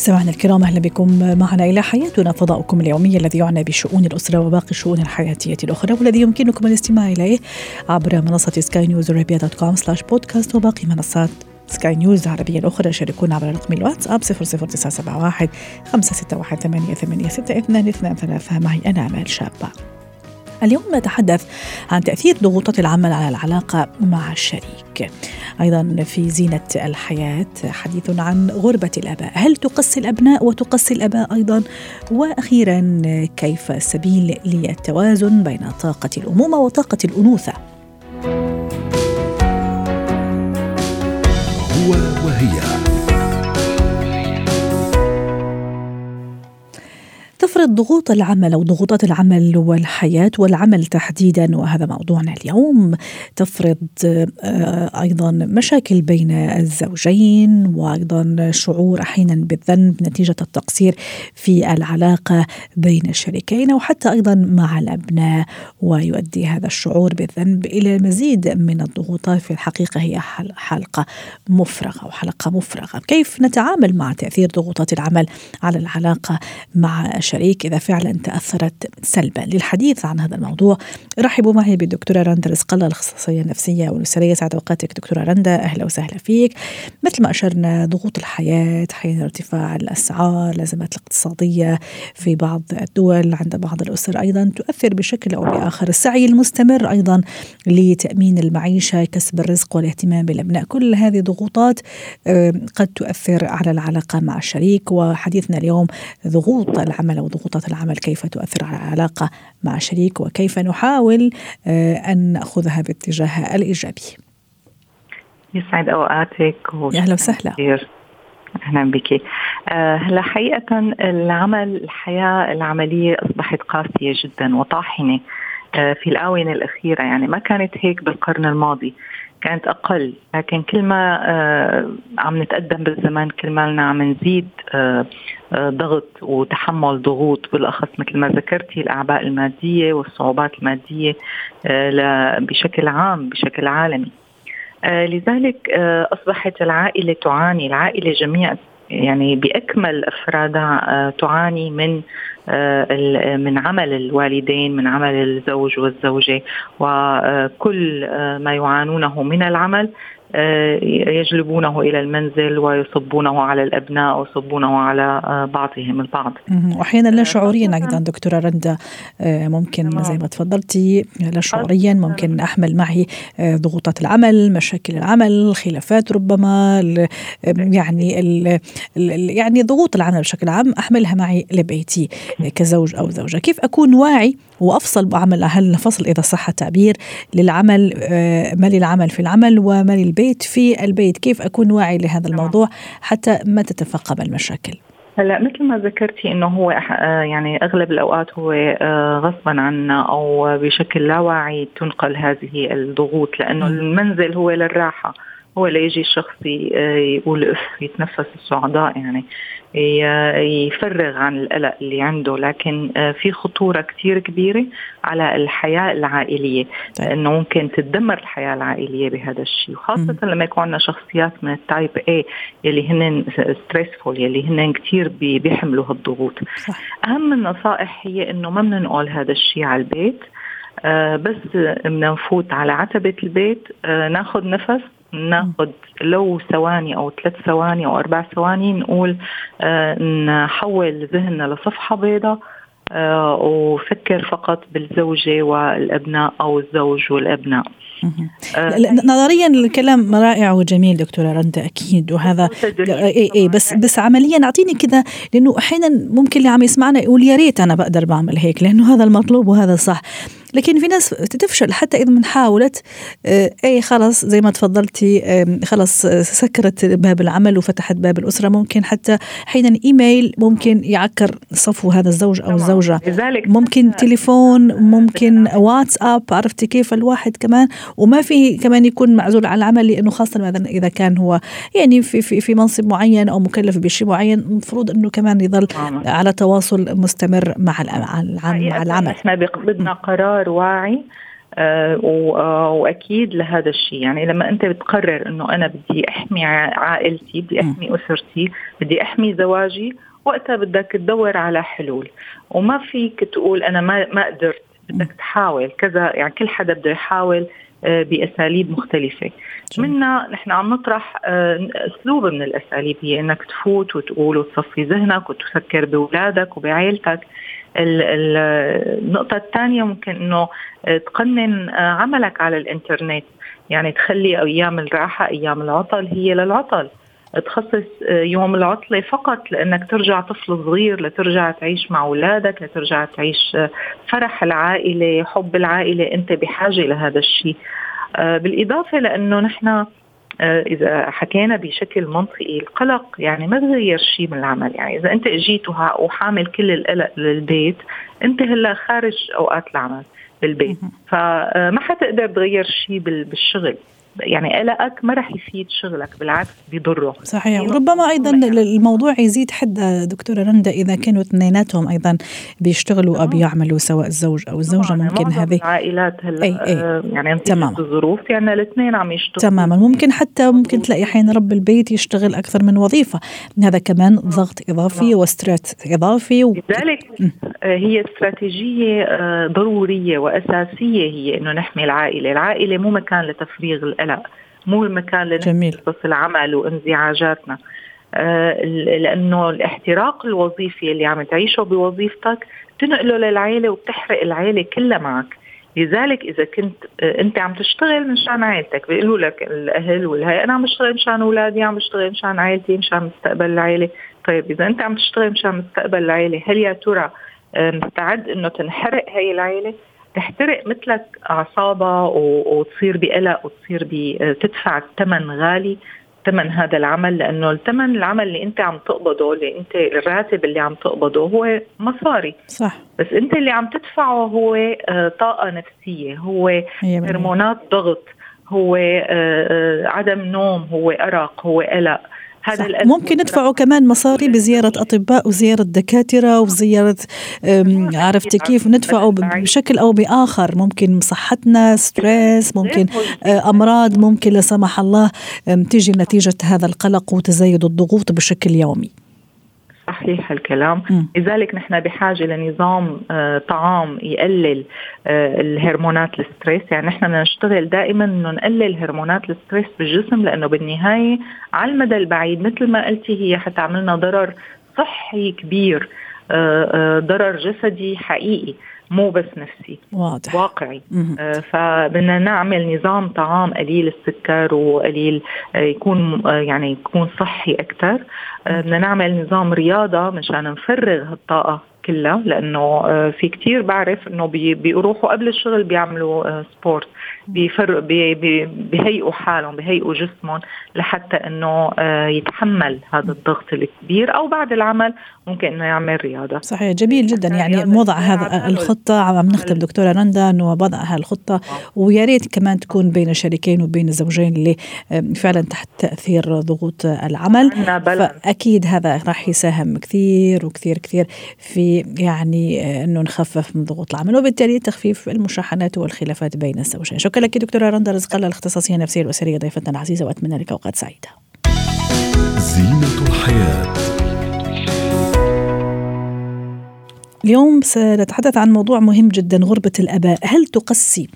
سمعنا الكرام أهلا بكم معنا إلى حياتنا فضاؤكم اليومي الذي يعنى بشؤون الأسرة وباقي الشؤون الحياتية الأخرى والذي يمكنكم الاستماع إليه عبر منصة سكاي نيوز dot com slash بودكاست وباقي منصات سكاي نيوز العربية الأخرى. شاركونا عبر رقم الواتساب 00971 561 8862 اثنان ثلاثة. معي أنا أمال شابة. اليوم نتحدث عن تأثير ضغوطات العمل على العلاقة مع الشريك. أيضا في زينة الحياة حديث عن غربة الآباء. هل تقسي الأبناء وتقسي الآباء أيضا؟ وأخيرا كيف السبيل للتوازن بين طاقة الأمومة وطاقة الأنوثة؟ هو وهي. تفرض ضغوط العمل أو ضغوطات العمل والحياة والعمل تحديدا وهذا موضوعنا اليوم. تفرض آه، أيضا مشاكل بين الزوجين وأيضا شعور أحيانا بالذنب نتيجة التقصير في العلاقة بين الشريكين أو حتى أيضا مع الأبناء. ويؤدي هذا الشعور بالذنب إلى مزيد من الضغوطات. في الحقيقة هي حلقة مفرغة وحلقة مفرغة. كيف نتعامل مع تأثير ضغوطات العمل على العلاقة مع الشريك إذا فعلا تأثرت سلبا. للحديث عن هذا الموضوع رحبوا معي بالدكتورة رندا رزق الله الأخصائية النفسية والأسرية. سعد أوقاتك دكتورة رندا. أهلا وسهلا فيك. مثل ما أشرنا ضغوط الحياة حين ارتفاع الأسعار الأزمات الاقتصادية في بعض الدول عند بعض الأسر أيضا تؤثر بشكل أو بآخر السعي المستمر أيضا لتأمين المعيشة كسب الرزق والاهتمام بالأبناء. كل هذه ضغوطات قد تؤثر على العلاقة مع الشريك. وحديثنا اليوم ضغوط العمل أو ضغوطات العمل كيف تؤثر على العلاقة مع الشريك وكيف نحاول آه، أن نأخذها باتجاه الإيجابي. يسعد أوقاتك أهلا وسهلا. أهلا بك. آه، هلا حقيقة العمل الحياة العملية أصبحت قاسية جدا وطاحنة آه، في الآونة الأخيرة. يعني ما كانت هيك بالقرن الماضي. كانت أقل. لكن كل ما آه عم نتقدم بالزمن كل ما عم نزيد آه آه ضغط وتحمل ضغوط بالأخص مثل ما ذكرتي الأعباء المادية والصعوبات المادية بشكل عام بشكل عالمي. لذلك أصبحت العائلة تعاني العائلة جميع يعني بأكمل أفرادها تعاني من من عمل الوالدين من عمل الزوج والزوجة وكل آه، ما يعانونه من العمل آه، يجلبونه إلى المنزل ويصبونه على الأبناء ويصبونه على بعضهم البعض. وأحيانا لا شعوريا أيضا دكتورة رندا. ممكن زي ما تفضلتي لا شعوريا ممكن أحمل معي ضغوطات العمل، مشاكل العمل، خلافات ربما يعني ال يعني ضغوط العمل بشكل عام أحملها معي لبيتي. كزوج أو زوجة. كيف أكون واعي وأفصل بعمل هل نفصل إذا صح التعبير للعمل آه، ما للعمل في العمل وما للبيت في البيت. كيف أكون واعي لهذا. الموضوع حتى ما تتفاقم المشاكل؟ هلأ مثل ما ذكرتي إنه هو آه، يعني أغلب الأوقات هو آه، غصبا عنا أو بشكل لا واعي تنقل هذه الضغوط لأنه المنزل هو للراحة. هو ليجي الشخص يقول إف يتنفس الصعداء يعني يفرغ عن القلق اللي عنده لكن آه، في خطورة كثير كبيرة على الحياة العائلية طيب. لأنه ممكن تتدمر الحياة العائلية بهذا الشيء وخاصة لما يكون عندنا شخصيات من ال type A يلي هن ستريسفول يلي هن كثير بيحملوا هالضغوط. أهم النصائح هي أنه ما بننقل هذا الشيء على البيت آه بس بدنا نفوت على عتبة البيت آه ناخذ نفس ناخذ لو ثواني أو ثلاث ثواني أو أربع ثواني نقول آه نحول ذهننا لصفحة بيضاء آه وفكر فقط بالزوجة والأبناء أو الزوج والأبناء. آه نظريا الكلام رائع وجميل دكتورة رندا أكيد. وهذا اي اي بس بس عمليا أعطيني كذا لأنه أحيانا ممكن اللي عم يسمعنا يقول يا ريت أنا بقدر بعمل هيك لأنه هذا المطلوب وهذا صح. لكن في ناس تفشل حتى إذا من حاولت آه، أي خلاص زي ما تفضلتي خلاص سكرت باب العمل وفتحت باب الأسرة. ممكن حتى حينا ايميل ممكن يعكر صفو هذا الزوج أو الزوجة. ممكن تليفون ممكن واتساب عرفتي كيف الواحد كمان. وما في كمان يكون معزول عن العمل لأنه خاصة مثلا إذا كان هو يعني في في في منصب معين أو مكلف بشيء معين المفروض إنه كمان يظل على تواصل مستمر مع مع العمل. إحنا بدنا قرار واعي آه واكيد لهذا الشيء. يعني لما انت بتقرر انه أنا بدي احمي عائلتي بدي احمي اسرتي بدي احمي زواجي وقتها بدك تدور على حلول. وما فيك تقول أنا ما ما قدرت. بدك تحاول. كذا يعني كل حدا بده يحاول آه، بأساليب مختلفة. منا نحن عم نطرح آه، أسلوب من الأساليب هي إنك تفوت وتقول وتصفي ذهنك وتفكر بأولادك وبعائلتك النقطة الثانية ممكن إنه آه، تقنن عملك على الإنترنت. يعني تخلي أيام الراحة أيام العطل هي للعطل. تخصص يوم العطلة فقط لأنك ترجع طفل صغير لترجع تعيش مع أولادك لترجع تعيش فرح العائلة حب العائلة. أنت بحاجة لهذا الشيء. آه، بالإضافة لأنه نحن آه، إذا حكينا بشكل منطقي القلق يعني ما تغير شيء من العمل. يعني إذا أنت اجيت وحامل كل القلق للبيت أنت هلأ خارج أوقات العمل بالبيت. فما حتقدر تغير شيء بالشغل. يعني قلقك ما راح يفيد شغلك بالعكس بيضره. صحيح. وربما أيضا الموضوع يزيد حده دكتورة رندا إذا كانوا اثنيناتهم أيضا بيشتغلوا أو بيعملوا سواء الزوج أو الزوجة ممكن هذه. العائلات هلا أي أي. آه، يعني تمام الظروف يعني الاثنين عم يشتغلوا. تماما. ممكن حتى ممكن تلاقي أحيانا رب البيت يشتغل أكثر من وظيفة. هذا كمان ضغط إضافي وستريس إضافي و... لذلك آه، هي استراتيجية آه، ضرورية وأساسية هي إنه نحمي العائلة، العائلة مو مكان لتفريغ القلق مو المكان جميل. العمل وانزعاجاتنا. آه لأنه الاحتراق الوظيفي اللي عم تعيشه بوظيفتك تنقله للعائله وبتحرق العائله كلها معك. لذلك إذا كنت آه أنت عم تشتغل مشان عائلتك بيقولوا لك الأهل والهي أنا عم بشتغل مشان أولادي عم بشتغل مشان عائلتي مشان مستقبل العائله طيب إذا أنت عم تشتغل مشان مستقبل العائله هل يا ترى آه مستعد إنه تنحرق هي العائله تحترق مثلك اعصابها وتصير بقلق وتصير تدفع الثمن غالي ثمن هذا العمل لأنه الثمن العمل اللي أنت عم تقبضه اللي أنت الراتب اللي عم تقبضه هو مصاري. صح. بس أنت اللي عم تدفعه هو آه، طاقة نفسية هو هرمونات ضغط هو آه، آه، عدم نوم هو أرق هو قلق. هذا ممكن ندفعوا كمان مصاري بزيارة أطباء وزيارة دكاترة وزيارة عرفتي كيف ندفعوا بشكل أو بآخر. ممكن صحتنا ستريس ممكن أمراض ممكن لا سمح الله تيجي نتيجة هذا القلق وتزايد الضغوط بشكل يومي. صحيح الكلام. لذلك نحن بحاجة لنظام آه طعام يقلل آه الهرمونات ال stress. يعني نحن بدنا نشتغل دائما إنه نقلل هرمونات ال stress بالجسم لأنه بالنهاية على المدى البعيد مثل ما قلتي هي حتعملنا ضرر صحي كبير آه، ضرر جسدي حقيقي. مو بس نفسي. واضح. واقعي. آه فبدنا نعمل نظام طعام قليل السكر وقليل آه يكون آه يعني يكون صحي أكثر آه بدنا نعمل نظام رياضة مشان نفرغ الطاقة. كلها لأنه آه، في كتير بعرف إنه بيروحوا قبل الشغل بيعملوا آه، سبورت بيفرق بيهيئوا حالهم بيهيئوا جسمهم لحتى إنه آه، يتحمل هذا الضغط الكبير أو بعد العمل ممكن إنه يعمل رياضة. صحيح جميل جدا. يعني وضع هذا الخطة عم نختم دكتورة رندا انه وضع هالخطه ويا ريت كمان تكون بين الشريكين وبين الزوجين اللي فعلا تحت تأثير ضغوط العمل. فأكيد هذا راح يساهم كثير وكثير كثير في يعني إنه نخفف من ضغوط العمل وبالتالي تخفيف المشاحنات والخلافات بين الزوجين. شكرا لك دكتورة رندا رزق الله الاختصاصية النفسية الاسريه ضيفتنا العزيزة وأتمنى لك أوقات سعيدة. زينة الحياة. اليوم سنتحدث عن موضوع مهم جدا غربة الآباء. هل تقسي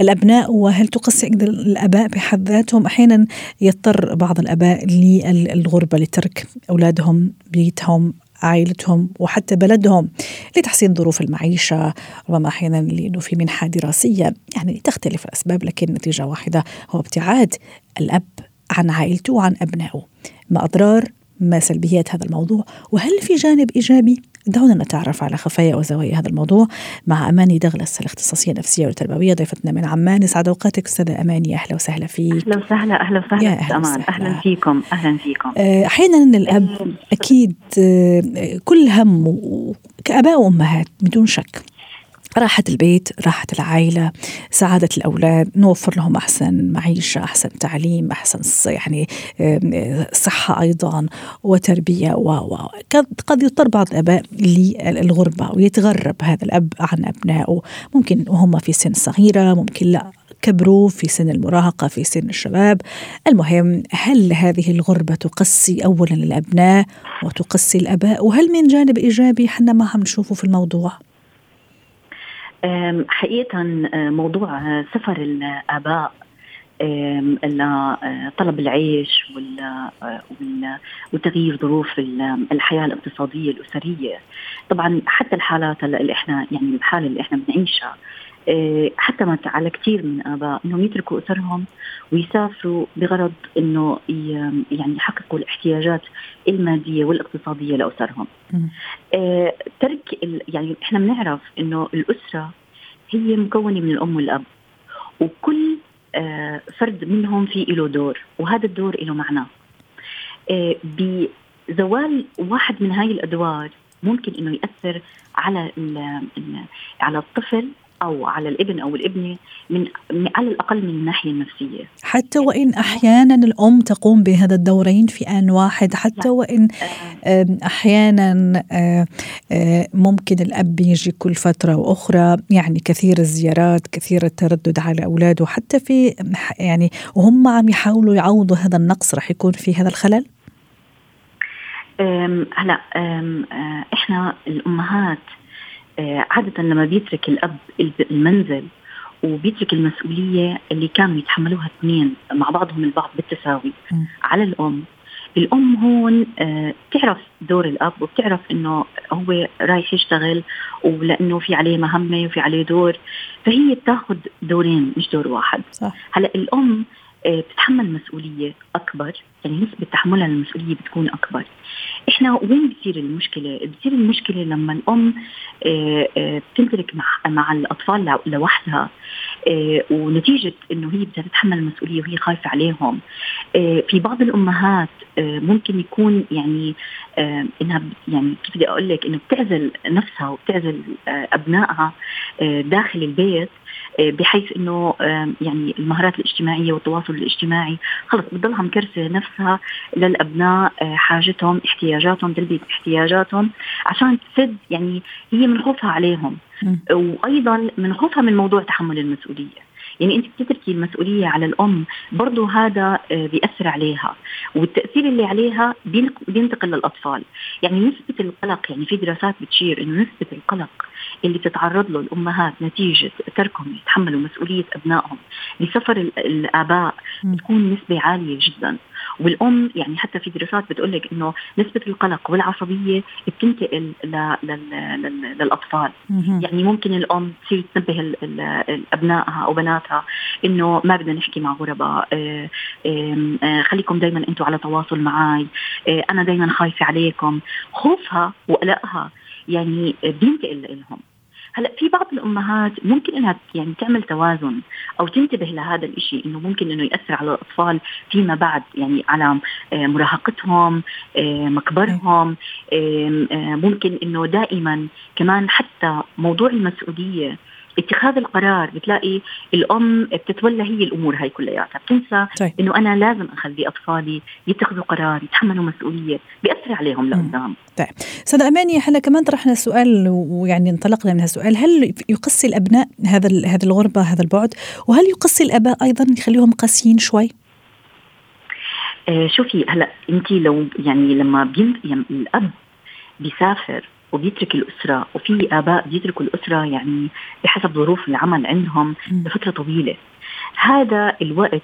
الأبناء وهل تقسي الآباء بحد ذاتهم؟ أحيانا يضطر بعض الآباء للغربة لترك أولادهم بيتهم عائلتهم وحتى بلدهم لتحسين ظروف المعيشة. ربما أحيانا لأنه في منحة دراسية يعني تختلف الأسباب لكن نتيجة واحدة هو ابتعاد الأب عن عائلته وعن أبنائه. ما أضرار؟ ما سلبيات هذا الموضوع؟ وهل في جانب إيجابي؟ دعونا نتعرف على خفايا وزوايا هذا الموضوع مع أماني دغلس الاختصاصية النفسية والتربوية ضيفتنا من عمان. يسعد أوقاتك أستاذة أماني. أهلا وسهلا فيك. أهلا وسهلا أهلا وسهلا أهلا, أمان. أهلا فيكم أهلا فيكم. آه، أحيانا الأب أكيد آه، كل هم كآباء وأمهات بدون شك. راحة البيت راحة العائلة سعادة الأولاد نوفر لهم أحسن معيشة أحسن تعليم أحسن يعني صحة أيضا وتربية و قد يضطر بعض الآباء للغربة ويتغرب هذا الأب عن أبنائه. ممكن وهم في سن صغيرة ممكن لا. كبروا في سن المراهقة في سن الشباب. المهم هل هذه الغربة تقسي أولا الأبناء وتقسي الأباء؟ وهل من جانب إيجابي حنا ما عم نشوفه في الموضوع؟ حقيقة موضوع سفر الآباء لطلب العيش وتغيير ظروف الحياة الاقتصادية الأسرية. طبعا حتى الحالات اللي إحنا يعني الحالة اللي إحنا بنعيشها آه، حتمت على كثير من آباء إنهم يتركوا اسرهم ويسافروا بغرض إنه يعني يحققوا الاحتياجات المادية والاقتصادية لاسرهم. آه، ترك يعني إحنا بنعرف إنه الأسرة هي مكونة من الأم والأب وكل آه، فرد منهم في له دور وهذا الدور له معنى. بزوال واحد من هاي الأدوار ممكن إنه يأثر على على الطفل أو على الابن أو الابنه من على الأقل من الناحية النفسية. حتى وإن أحيانا الأم تقوم بهذا الدورين في آن واحد حتى وإن أحيانا ممكن الأب يجي كل فترة وأخرى يعني كثير الزيارات كثير التردد على أولاده حتى في يعني وهم عم يحاولوا يعوضوا هذا النقص رح يكون في هذا الخلل؟ هلا إحنا الأمهات عادة لما بيترك الأب المنزل وبيترك المسؤولية اللي كانوا يتحملوها اثنين مع بعضهم البعض بالتساوي م. على الأم الأم هون آه، بتعرف دور الأب وبتعرف إنه هو رايح يشتغل ولأنه في عليه مهمة وفي عليه دور فهي بتاخذ دورين مش دور واحد صح. هلأ الأم آه، بتتحمل مسؤولية أكبر يعني نسبة تحملها للمسؤولية بتكون أكبر إحنا وين بتصير المشكلة؟ بتصير المشكلة لما الأم آه، آه، بتنترك مع مع الأطفال لوحدها آه، ونتيجة إنه هي بدها تتحمل المسؤولية وهي خايفة عليهم في بعض الأمهات ممكن يكون يعني إنها يعني كيف بدي أقول لك إنه بتعزل نفسها وبتعزل أبنائها داخل البيت بحيث إنه يعني المهارات الاجتماعية والتواصل الاجتماعي خلص بتضلها مكرسه نفسها للأبناء حاجتهم احتياجاتهم تلبية احتياجاتهم عشان تسد يعني هي من خوفها عليهم. وأيضا من خوفها من موضوع تحمل المسؤولية. يعني انت بتتركي المسؤولية على الأم برضه هذا آه، بيأثر عليها. والتأثير اللي عليها بينتقل للأطفال. يعني نسبة القلق يعني في دراسات بتشير إنه نسبة القلق اللي بتتعرض له الأمهات نتيجة تركهم يتحملوا مسؤولية أبنائهم. لسفر الآباء بتكون نسبة عالية جدا. والأم يعني حتى في دراسات بتقول لك إنه نسبة القلق والعصبية بتنتقل للأطفال. يعني ممكن الأم تصير تنبه أبنائها أو بناتها إنه ما بدنا نحكي مع غرباء آه، آه، خليكم دائما أنتم على تواصل معي آه، أنا دائما خايفة عليكم. خوفها وقلقها يعني بينتقل لهم هلا في بعض الأمهات ممكن إنها يعني تعمل توازن أو تنتبه لهذا الشيء إنه ممكن إنه يأثر على الأطفال فيما بعد يعني على آه، مراهقتهم آه، مكبرهم آه، ممكن إنه دائما كمان حتى موضوع المسؤولية اتخاذ القرار بتلاقي الأم بتتولى هي الأمور هاي كلياتها. بتنسى طيب. إنه أنا لازم أخلي أطفالي يتخذوا قرار يتحملوا مسؤولية بيأثر عليهم لقدام. طيب. أستاذ أماني إحنا كمان طرحنا سؤال ويعني انطلقنا من السؤال هل يقسي الأبناء هذا هذه الغربة هذا البعد؟ وهل يقسي الأباء أيضا يخليهم قاسيين شوي؟ آه شوفي هلأ انت لو يعني لما بين يعني الأب بيسافر وبيترك الأسرة وفي آباء بيتركوا الأسرة يعني بحسب ظروف العمل عندهم لفترة طويلة. هذا الوقت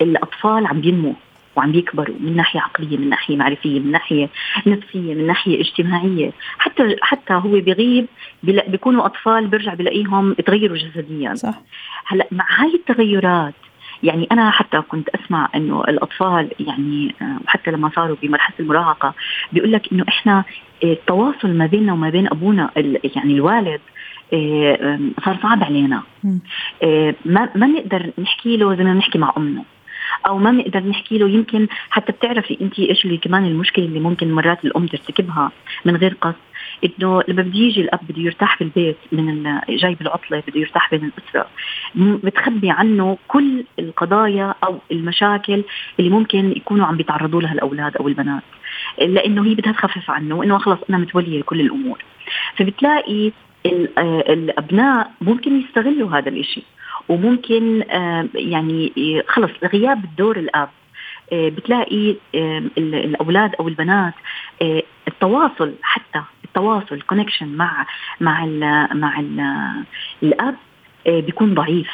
الأطفال عم بينموا وعم بيكبروا من ناحية عقلية من ناحية معرفية من ناحية نفسية من ناحية اجتماعية. حتى حتى هو بيغيب بيكونوا أطفال بيرجع بلاقيهم تغيروا جسديا. صح. هلأ مع هاي التغيرات يعني أنا حتى كنت أسمع إنه الأطفال يعني وحتى لما صاروا بمرحلة المراهقة بيقول لك إنه إحنا التواصل ما بيننا وما بين أبونا يعني الوالد صار صعب علينا. ما ما نقدر نحكي له زي ما بنحكي مع أمنا. أو ما بنقدر نحكي له يمكن حتى بتعرفي انت إيش اللي كمان المشكلة اللي ممكن مرات الأم ترتكبها من غير قصد. إنه لما بده يجي الأب بده يرتاح في البيت من جاي بالعطله بده يرتاح بين الأسرة. بتخبي عنه كل القضايا أو المشاكل اللي ممكن يكونوا عم بيتعرضوا لها الأولاد أو البنات. لأنه هي بدها تخفف عنه وإنه خلص أنا متولية لكل الأمور. فبتلاقي الأبناء ممكن يستغلوا هذا الشيء وممكن يعني خلص غياب الدور الأب آه، بتلاقي الأولاد أو البنات آه، التواصل حتى التواصل كونكشن مع مع ال مع ال الأب آه، بيكون ضعيف.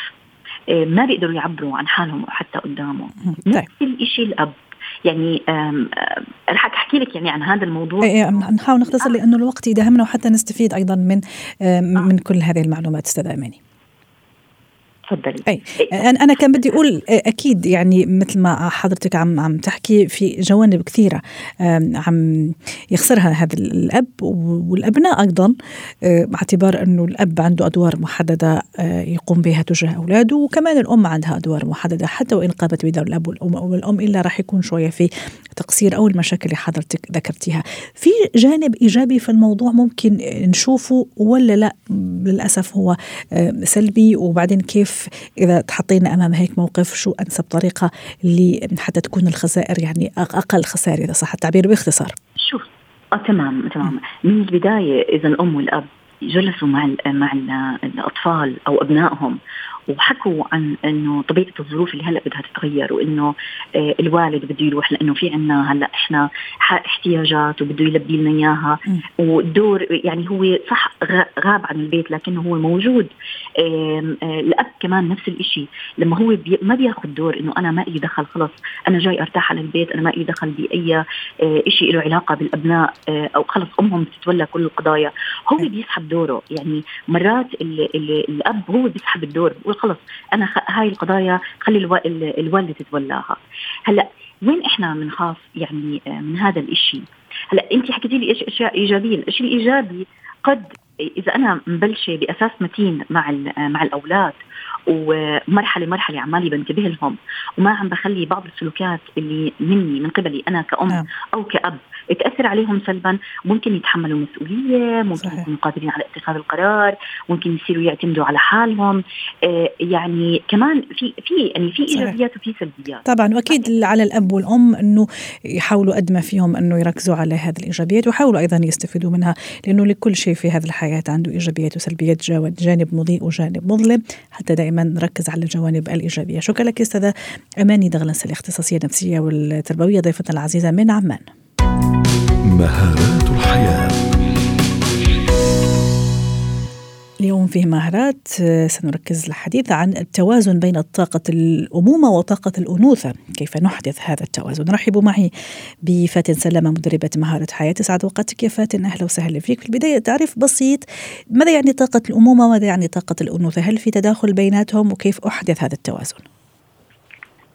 ما بيقدروا يعبروا عن حالهم حتى قدامه. طيب. نفس الشيء الأب. يعني رح أحكي لك يعني عن هذا الموضوع. إيه نحاول نختصر لأنه الوقت يدهمنا وحتى نستفيد أيضا من من كل هذه المعلومات. أستاذ أماني. تفضلي. أي أنا كان بدي أقول أكيد يعني مثل ما حضرتك عم عم تحكي في جوانب كثيرة عم يخسرها هذا الأب والأبناء أيضا باعتبار إنه الأب عنده أدوار محددة يقوم بها تجاه أولاده وكمان الأم عندها أدوار محددة حتى وإن قامت بدور الأب والأم أو الام إلا راح يكون شوية في تقصير أو المشاكل اللي حضرتك ذكرتيها. في جانب إيجابي في الموضوع ممكن نشوفه ولا لا؟ للأسف هو سلبي وبعدين كيف إذا تحطينا أمام هيك موقف شو أنسب طريقة اللي حتى تكون الخسائر يعني أقل خسائر إذا صح التعبير؟ باختصار. شوف آه تمام تمام. من البداية إذا الأم والأب جلسوا مع مع الأطفال أو أبنائهم وحكوا عن إنه طبيعة الظروف اللي هلأ بدها تتغير وإنه آه، الوالد بده يروح لأنه في عنا هلأ إحنا احتياجات وبده يلبي لنا إياها والدور يعني هو صح غاب عن البيت لكنه هو موجود. آه، الأب كمان نفس الشيء لما هو بي ما بياخذ دور إنه أنا ما لي دخل خلص أنا جاي أرتاح على البيت أنا ما لي دخل بأي آه، شيء له علاقة بالأبناء أو خلص أمهم بتتولى كل القضايا. هو بيسحب دوره. يعني مرات ال ال الأب هو بيسحب الدور خلص أنا هاي القضايا خلي ألو... الوالدة تتولاها. هلأ وين إحنا بنخاف يعني آه، من هذا الشيء هلأ أنت حكيتي لي إيش أشياء إيجابية. الشيء الإيجابي قد إذا أنا مبلشة بأساس متين مع مع الأولاد ومرحلة مرحلة عمالي بنتبه لهم. وما عم بخلي بعض السلوكيات اللي مني من قبلي أنا كأم نعم. أو كأب تأثر عليهم سلبا. ممكن يتحملوا مسؤولية ممكن يكونوا قادرين على اتخاذ القرار ممكن يصيروا يعتمدوا على حالهم. آه يعني كمان في في يعني في إيجابيات وفي سلبيات. طبعا وأكيد على الأب والأم إنه يحاولوا قد ما فيهم إنه يركزوا على هذه الإيجابيات ويحاولوا أيضا يستفيدوا منها لأنه لكل شيء في هذه الحياة عنده إيجابيات وسلبيات جانب مضيء وجانب مظلم. حتى دائما نركز على الجوانب الإيجابية. شكرا لك أستاذة أماني دغلس الاختصاصية النفسية والتربوية ضيفتنا العزيزة من عمان. مهارات الحياة. اليوم في مهارات سنركز الحديث عن التوازن بين طاقة الأمومة وطاقة الأنوثة. كيف نحدث هذا التوازن؟ رحبوا معي بفاتن سلامة مدربة مهارة حياة. سعد وقتك يا فاتن. أهلا وسهلا فيك. في البداية تعريف بسيط. ماذا يعني طاقة الأمومة؟ وماذا يعني طاقة الأنوثة؟ هل في تداخل بيناتهم؟ وكيف أحدث هذا التوازن؟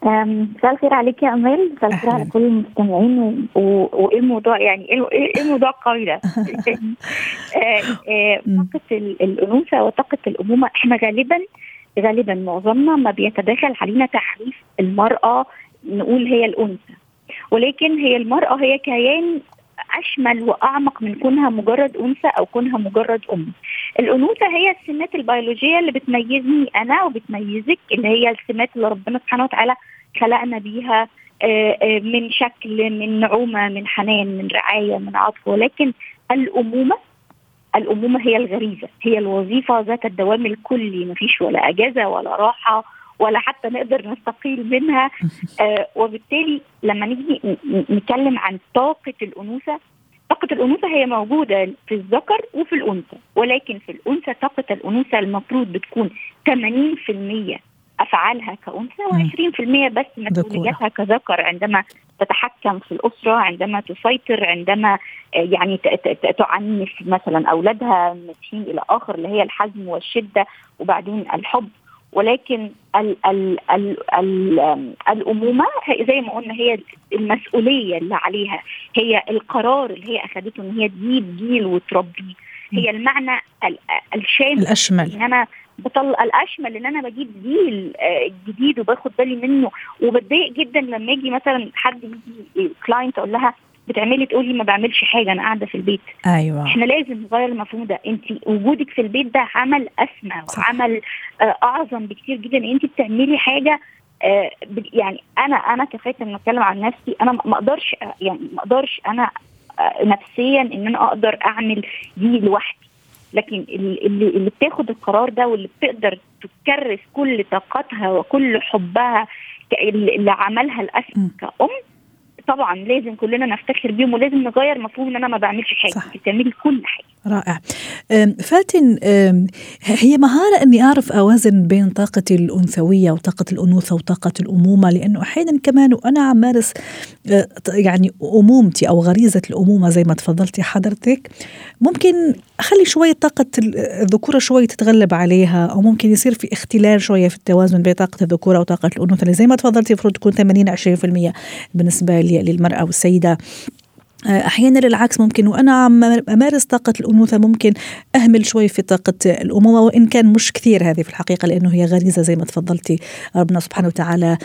مساء الخير عليك يا أمال. مساء الخير على كل المستمعين. وإيه الموضوع يعني إيه, إيه الموضوع القوي ده؟ آه، آه، طاقة الأنوثة وطاقة الأمومة. إحنا غالبا غالبا معظمنا ما بيتداخل علينا تحريف المرأة نقول هي الأنثى. ولكن هي المرأة هي كيان أشمل وأعمق من كونها مجرد أنثى أو كونها مجرد أم. الأنوثة هي السمات البيولوجية اللي بتميزني أنا وبتميزك اللي هي السمات اللي ربنا سبحانه وتعالى خلقنا بيها آه، آه، من شكل من نعومة من حنان من رعاية من عطف ولكن الأمومة الأمومة هي الغريزة هي الوظيفة ذات الدوام الكلي ما فيش ولا أجازة ولا راحة ولا حتى نقدر نستقيل منها. آه وبالتالي لما نيجي نتكلم عن طاقة الأنوثة طاقة الأنوثة هي موجودة في الذكر وفي الأنثى ولكن في الأنثى طاقة الأنوثة المفروض بتكون 80% أفعالها كأنثى و20% بس مسؤولياتها كذكر. عندما تتحكم في الأسرة عندما تسيطر عندما آه، يعني تعنف مثلا أولادها من حين إلى آخر اللي هي الحزم والشدة وبعدين الحب. ولكن ال ال ال ال الأمومة زي ما قلنا هي المسؤولية اللي عليها. هي القرار اللي هي اخذته إن هي تجيب جيل وتربيه. هي المعنى الشامل الأشمل. إن أنا بطلع الأشمل إن أنا بجيب جيل جديد وباخد بالي منه. وبتضايق جدا لما يجي مثلا حد يجي كلاينت أقول لها بتعملي تقولي ما بعملش حاجة أنا قاعدة في البيت. أيوه. إحنا لازم نغير المفهوم ده. أنت وجودك في البيت ده عمل أسمى وعمل آه أعظم بكتير جدا. ان أنت بتعملي حاجة آه يعني أنا أنا كفاية إن أتكلم عن نفسي أنا ما أقدرش يعني ما أقدرش أنا آه نفسيا إن أنا أقدر أعمل دي لوحدي. لكن اللي اللي بتاخد القرار ده واللي بتقدر تكرس كل طاقتها وكل حبها اللي عملها الاسم كأم طبعا لازم كلنا نفتخر بيهم ولازم نغير مفهوم إن أنا ما بعملش حاجة. صح. بتعملي كل حاجة. رائع. فاتن هي مهارة أني أعرف أوازن بين طاقتي الأنثوية وطاقة الأنوثة وطاقة الأمومة لأنه أحيانا كمان وأنا عم مارس يعني أمومتي أو غريزة الأمومة زي ما تفضلتي حضرتك. ممكن أخلي شوية طاقة الذكورة شوية تتغلب عليها أو ممكن يصير في اختلال شوية في التوازن بين طاقة الذكورة وطاقة الأنوثة اللي زي ما تفضلتي المفروض تكون 80 20% بالنسبة للمرأة والسيدة. أحيانا العكس ممكن وأنا عم أمارس طاقة الانوثه ممكن أهمل شوي في طاقة الامومه وإن كان مش كثير هذه في الحقيقة لأنه هي غريزة زي ما تفضلتي ربنا سبحانه وتعالى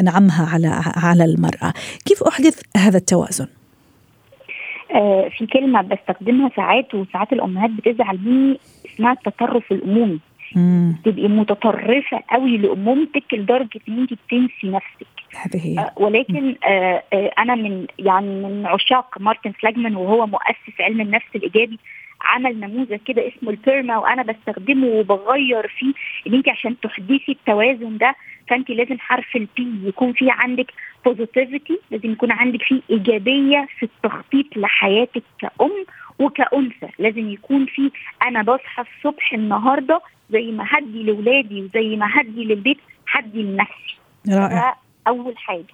أنعمها على على المرأة. كيف أحدث هذا التوازن؟ في كلمة بستخدمها ساعات وساعات الأمهات بتزعل مني اسمها التطرف الأمومي. تبقي متطرفة قوي لأمومتك لدرجة إن انت بتنسي نفسك. هذه هي. آه ولكن آه آه أنا من يعني من عشاق مارتن سلاجمان وهو مؤسس علم النفس الإيجابي عمل نموذج كده اسمه ال PERMA وأنا بستخدمه وبغير فيه إن انت عشان تحدثي التوازن ده فانت لازم حرف ال P يكون في عندك positivity لازم يكون عندك فيه إيجابية في التخطيط لحياتك كأم وكأنثى لازم يكون في أنا بصحى الصبح النهارده زي ما هدي لاولادي وزي ما هدي للبيت هدي لنفسي. رائع. أول حاجة.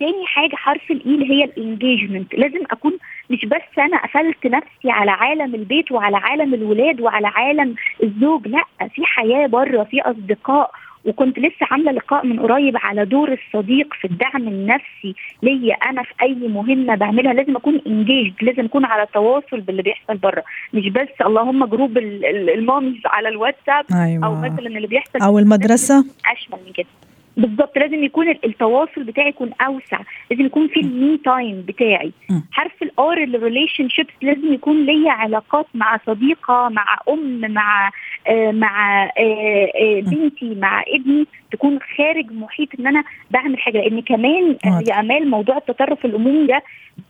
تاني حاجة حرف ال E اللي هي ال engagement لازم أكون مش بس أنا قفلت نفسي على عالم البيت وعلى عالم الولاد وعلى عالم الزوج لأ في حياة بره في أصدقاء. وكنت لسه عاملة لقاء من قريب على دور الصديق في الدعم النفسي ليا أنا في أي مهمة بعملها. لازم أكون engaged لازم أكون على تواصل باللي بيحصل بره. مش بس اللي هم group ال mommies على الواتساب أيوة. أو مثلا اللي بيحصل أو المدرسة. أشمل من كده. بالظبط. لازم يكون التواصل بتاعي يكون أوسع. لازم يكون في ال me time بتاعي. م. حرف ال R ال relationships لازم يكون ليا علاقات مع صديقة مع أم مع آه مع آه آه بنتي مع ابني تكون خارج محيط إن أنا بعمل حاجة. لأن كمان يا أمال موضوع التطرف الأمومي ده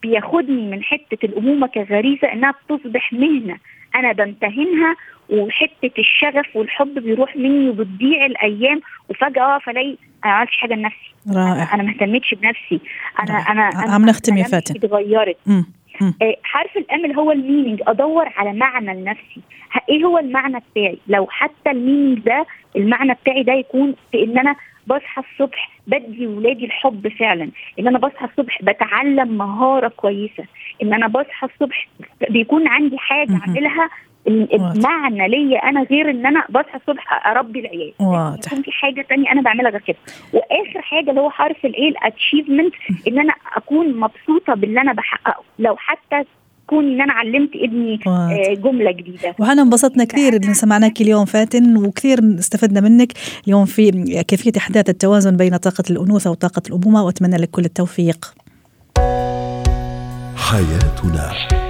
بياخدني من حتة الأمومة كغريزة إنها بتصبح مهنة. أنا بمتهنها وحتة الشغف والحب بيروح مني وبتضيع الأيام وفجأة فلاقي أنا ما عملتش حاجة لنفسي. رائع. أنا ما اهتمتش بنفسي. أنا رائع. أنا أنا عم نختم يا فاتن اتغيرت. حرف ال M اللي هو ال meaning أدور على معنى لنفسي. إيه هو المعنى بتاعي؟ لو حتى ال meaning ده المعنى بتاعي ده يكون في إن أنا بصحى الصبح بدي ولادي الحب فعلا. إن أنا بصحى الصبح بتعلم مهارة كويسة. إن أنا بصحى الصبح بيكون عندي حاجة أعملها المعنى ليا أنا غير إن أنا بصحى الصبح أربي العيال. واضح. يكون في حاجة تانية أنا بعملها غير كده. وآخر حاجة اللي هو حرف الايه الاتشيفمنت إن أنا أكون مبسوطة باللي أنا بحققه. لو حتى كون إن أنا علمت ابني آه جملة جديدة. وحنا انبسطنا كثير اللي سمعناك اليوم فاتن وكثير استفدنا منك. اليوم في كيفية إحداث التوازن بين طاقة الأنوثة وطاقة الأمومة وأتمنى لك كل التوفيق. حياتنا.